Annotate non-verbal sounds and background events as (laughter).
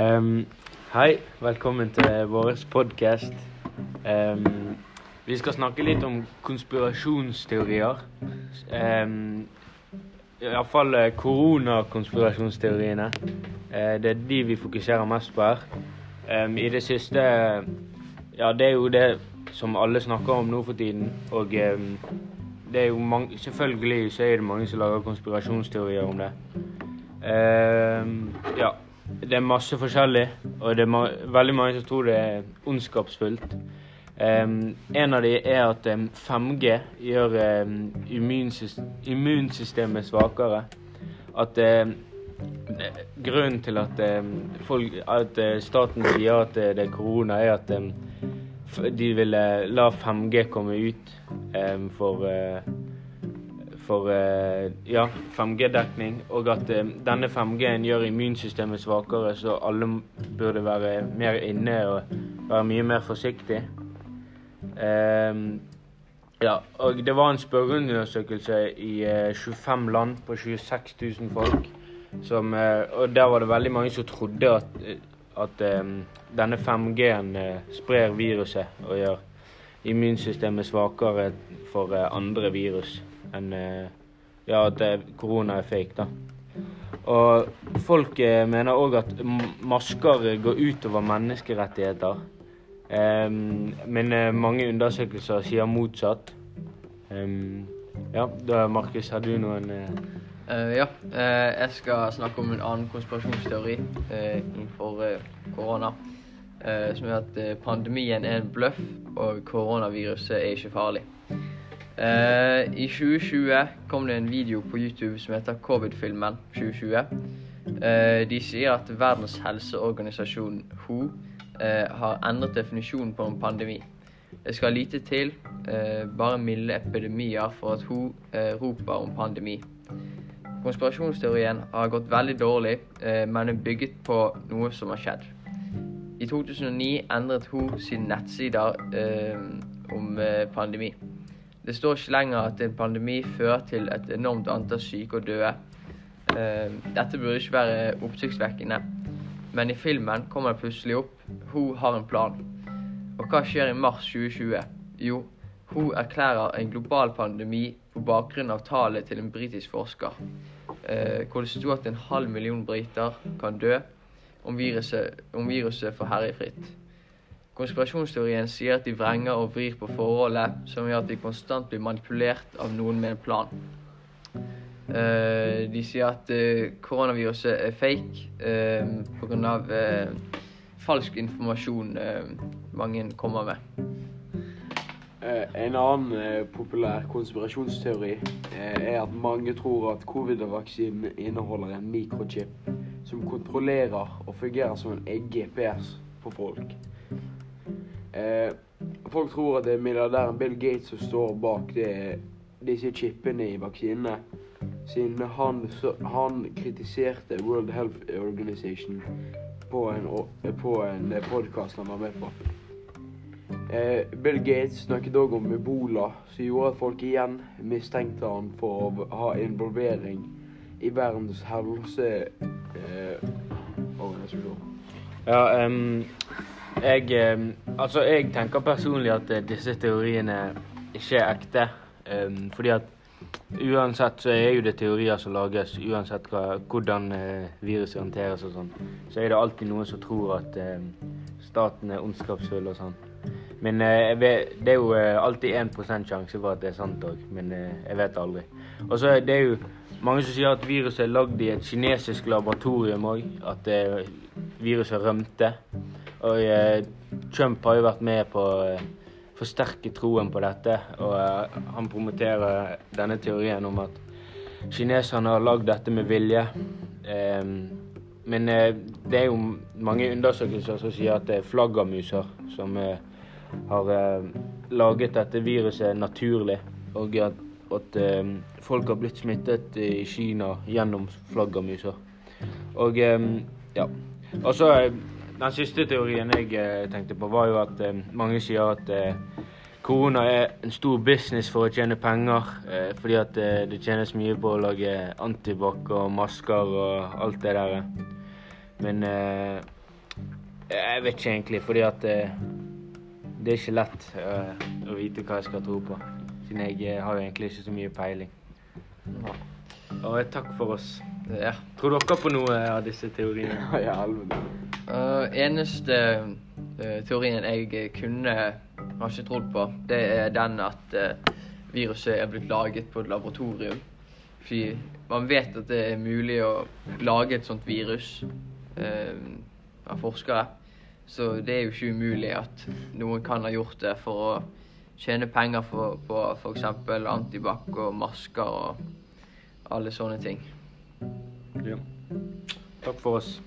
Um, hei, velkommen til vår podkast. Um, vi skal snakke litt om konspirasjonsteorier. Um, Iallfall uh, koronakonspirasjonsteoriene. Uh, det er de vi fokuserer mest på her. Um, I det siste Ja, det er jo det som alle snakker om nå for tiden. Og det er jo mange, selvfølgelig så er det mange som lager konspirasjonsteorier om det. Ja. Det er masse forskjellig, og det er ma veldig mange som tror det er ondskapsfullt. Um, en av de er at um, 5G gjør um, immunsystemet svakere. At grunnen til at, folk, at uh, staten sier at uh, det er korona, er at de ville la 5G komme ut for uh, for eh, ja, 5G-dekning, og at eh, denne 5G-en gjør immunsystemet svakere, så alle burde være mer inne og være mye mer forsiktig. Um, ja, og det var en spørreundersøkelse i uh, 25 land på 26 000 folk. Som, og der var det veldig mange som trodde at, at um, denne 5G-en uh, sprer viruset og gjør immunsystemet svakere for andre virus enn eh, ja, at korona er fake, da. Og folk eh, mener òg at masker går utover menneskerettigheter. Um, men uh, mange undersøkelser sier motsatt. Um, ja, da Markus, har du noen uh... Uh, Ja, jeg skal snakke om en annen konspirasjonsteori innenfor korona. som er at pandemien er en bløff, og koronaviruset er ikke farlig. Uh, I 2020 kom det en video på YouTube som heter Covid-filmen 2020. Uh, de sier at Verdens helseorganisasjon WHO uh, har endret definisjonen på en pandemi. Det skal lite til, bare milde epidemier for at WHO roper om pandemi. Konspirasjonsteorien har gått veldig dårlig, men er bygget på noe som har skjedd. I 2009 endret WHO sine nettsider om pandemi. Det står ikke lenger at en pandemi fører til et enormt antall syke og døde. Uh, dette burde ikke være oppsiktsvekkende, men i filmen kommer det plutselig opp hun har en plan. Og hva skjer i mars 2020? Jo, hun erklærer en global pandemi på bakgrunn av tallet til en britisk forsker, uh, hvor det sto at en halv million briter kan dø om viruset, om viruset får herje fritt. Konspirasjonsteorien sier at de vrenger og vrir på forholdet, som gjør at de konstant blir manipulert av noen med en plan. Uh, de sier at uh, koronaviruset er fake uh, pga. Uh, falsk informasjon mange kommer med. En annen populær konspirasjonsteori er at mange tror at covid-vaksinen inneholder en mikrochip som kontrollerer og fungerer som en GPS for folk. Eh, folk tror at det er milliardæren Bill Gates som står bak det, disse chipene i vaksinene. Siden han, han, kritiserte World Health Organization på en, på en podkast han var med på. Eh, Bill Gates snakket òg om ebola, som gjorde at folk igjen mistenkte han for å ha involvering i Verdens helseorganisasjon. Eh, ja, um, jeg, eh, altså, jeg tenker personlig at eh, disse teoriene ikke er ekte. Um, fordi at uansett så er jo det teorier som lages, uansett hva, hvordan uh, viruset håndteres og sånn. Så er det alltid noen som tror at uh, staten er ondskapsfull og sånn. Men uh, vet, det er jo alltid 1 sjanse for at det er sant òg, men jeg vet aldri. Og så er det jo mange som sier at viruset er lagd i et kinesisk laboratorium òg. At viruset rømte. Og eh, Trump har jo vært med på å eh, forsterke troen på dette. Og eh, han promoterer denne teorien om at kineserne har lagd dette med vilje. Men det er jo mange undersøkelser som sier at det er flaggermuser som har laget dette viruset naturlig. Og at, at folk har blitt smittet i Kina gjennom flaggermuser. Og ja. Og så den siste teorien jeg eh, tenkte på, var jo at eh, mange sier at eh, korona er en stor business for å tjene penger. fordi at det tjenes mye på å lage antibac og masker og alt det der. Men Jeg vet ikke egentlig, fordi at det er ikke lett å vite hva jeg skal tro på. Siden jeg har jo egentlig ikke så mye peiling. Og takk for oss. Ja. Tror dere på noe av disse teoriene? (laughs) Ja, i helvete. Uh, eneste uh, teorien jeg kunne har ikke trodd på, det er den at uh, viruset er blitt laget på et laboratorium. Fordi man vet at det er mulig å lage et sånt virus av forskere. Så det er jo ikke umulig at noen kan ha gjort det for å tjene penger for, på f.eks. antibac og masker og alle sånne ting. Ja. Takk for oss.